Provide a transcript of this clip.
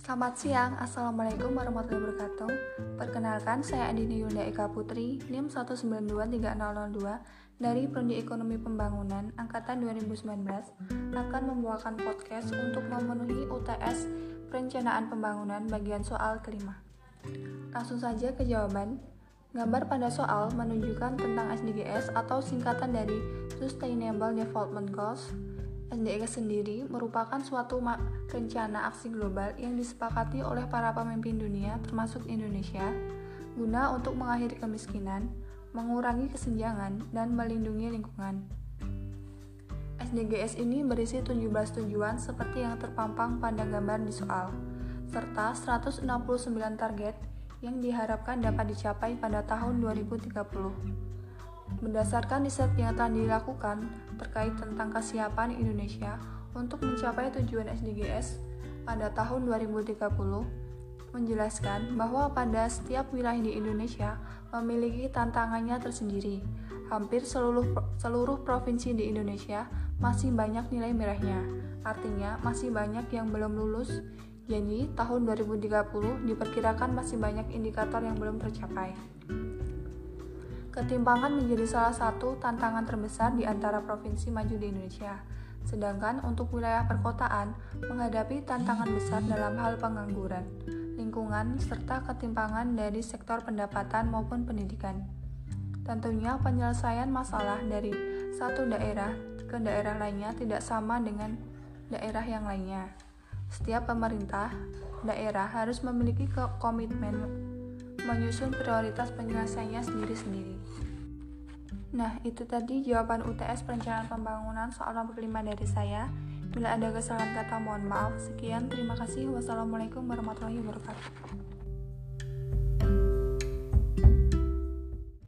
Selamat siang, Assalamualaikum warahmatullahi wabarakatuh. Perkenalkan, saya Andini Yunda Eka Putri NIM 1923002 dari Prodi Ekonomi Pembangunan Angkatan 2019 akan membawakan podcast untuk memenuhi UTS Perencanaan Pembangunan bagian soal kelima. Langsung saja ke jawaban. Gambar pada soal menunjukkan tentang SDGs atau singkatan dari Sustainable Development Goals SDGs sendiri merupakan suatu rencana aksi global yang disepakati oleh para pemimpin dunia termasuk Indonesia guna untuk mengakhiri kemiskinan, mengurangi kesenjangan, dan melindungi lingkungan. SDGs ini berisi 17 tujuan seperti yang terpampang pada gambar di soal, serta 169 target yang diharapkan dapat dicapai pada tahun 2030. Berdasarkan riset yang telah dilakukan terkait tentang kesiapan Indonesia untuk mencapai tujuan SDGs pada tahun 2030, menjelaskan bahwa pada setiap wilayah di Indonesia memiliki tantangannya tersendiri. Hampir seluruh seluruh provinsi di Indonesia masih banyak nilai merahnya. Artinya masih banyak yang belum lulus. Jadi, tahun 2030 diperkirakan masih banyak indikator yang belum tercapai. Ketimpangan menjadi salah satu tantangan terbesar di antara provinsi maju di Indonesia. Sedangkan untuk wilayah perkotaan menghadapi tantangan besar dalam hal pengangguran, lingkungan, serta ketimpangan dari sektor pendapatan maupun pendidikan. Tentunya penyelesaian masalah dari satu daerah ke daerah lainnya tidak sama dengan daerah yang lainnya. Setiap pemerintah daerah harus memiliki komitmen menyusun prioritas penyelesaiannya sendiri-sendiri. Nah, itu tadi jawaban UTS Perencanaan Pembangunan soal nomor 5 dari saya. Bila ada kesalahan kata mohon maaf. Sekian, terima kasih. Wassalamualaikum warahmatullahi wabarakatuh.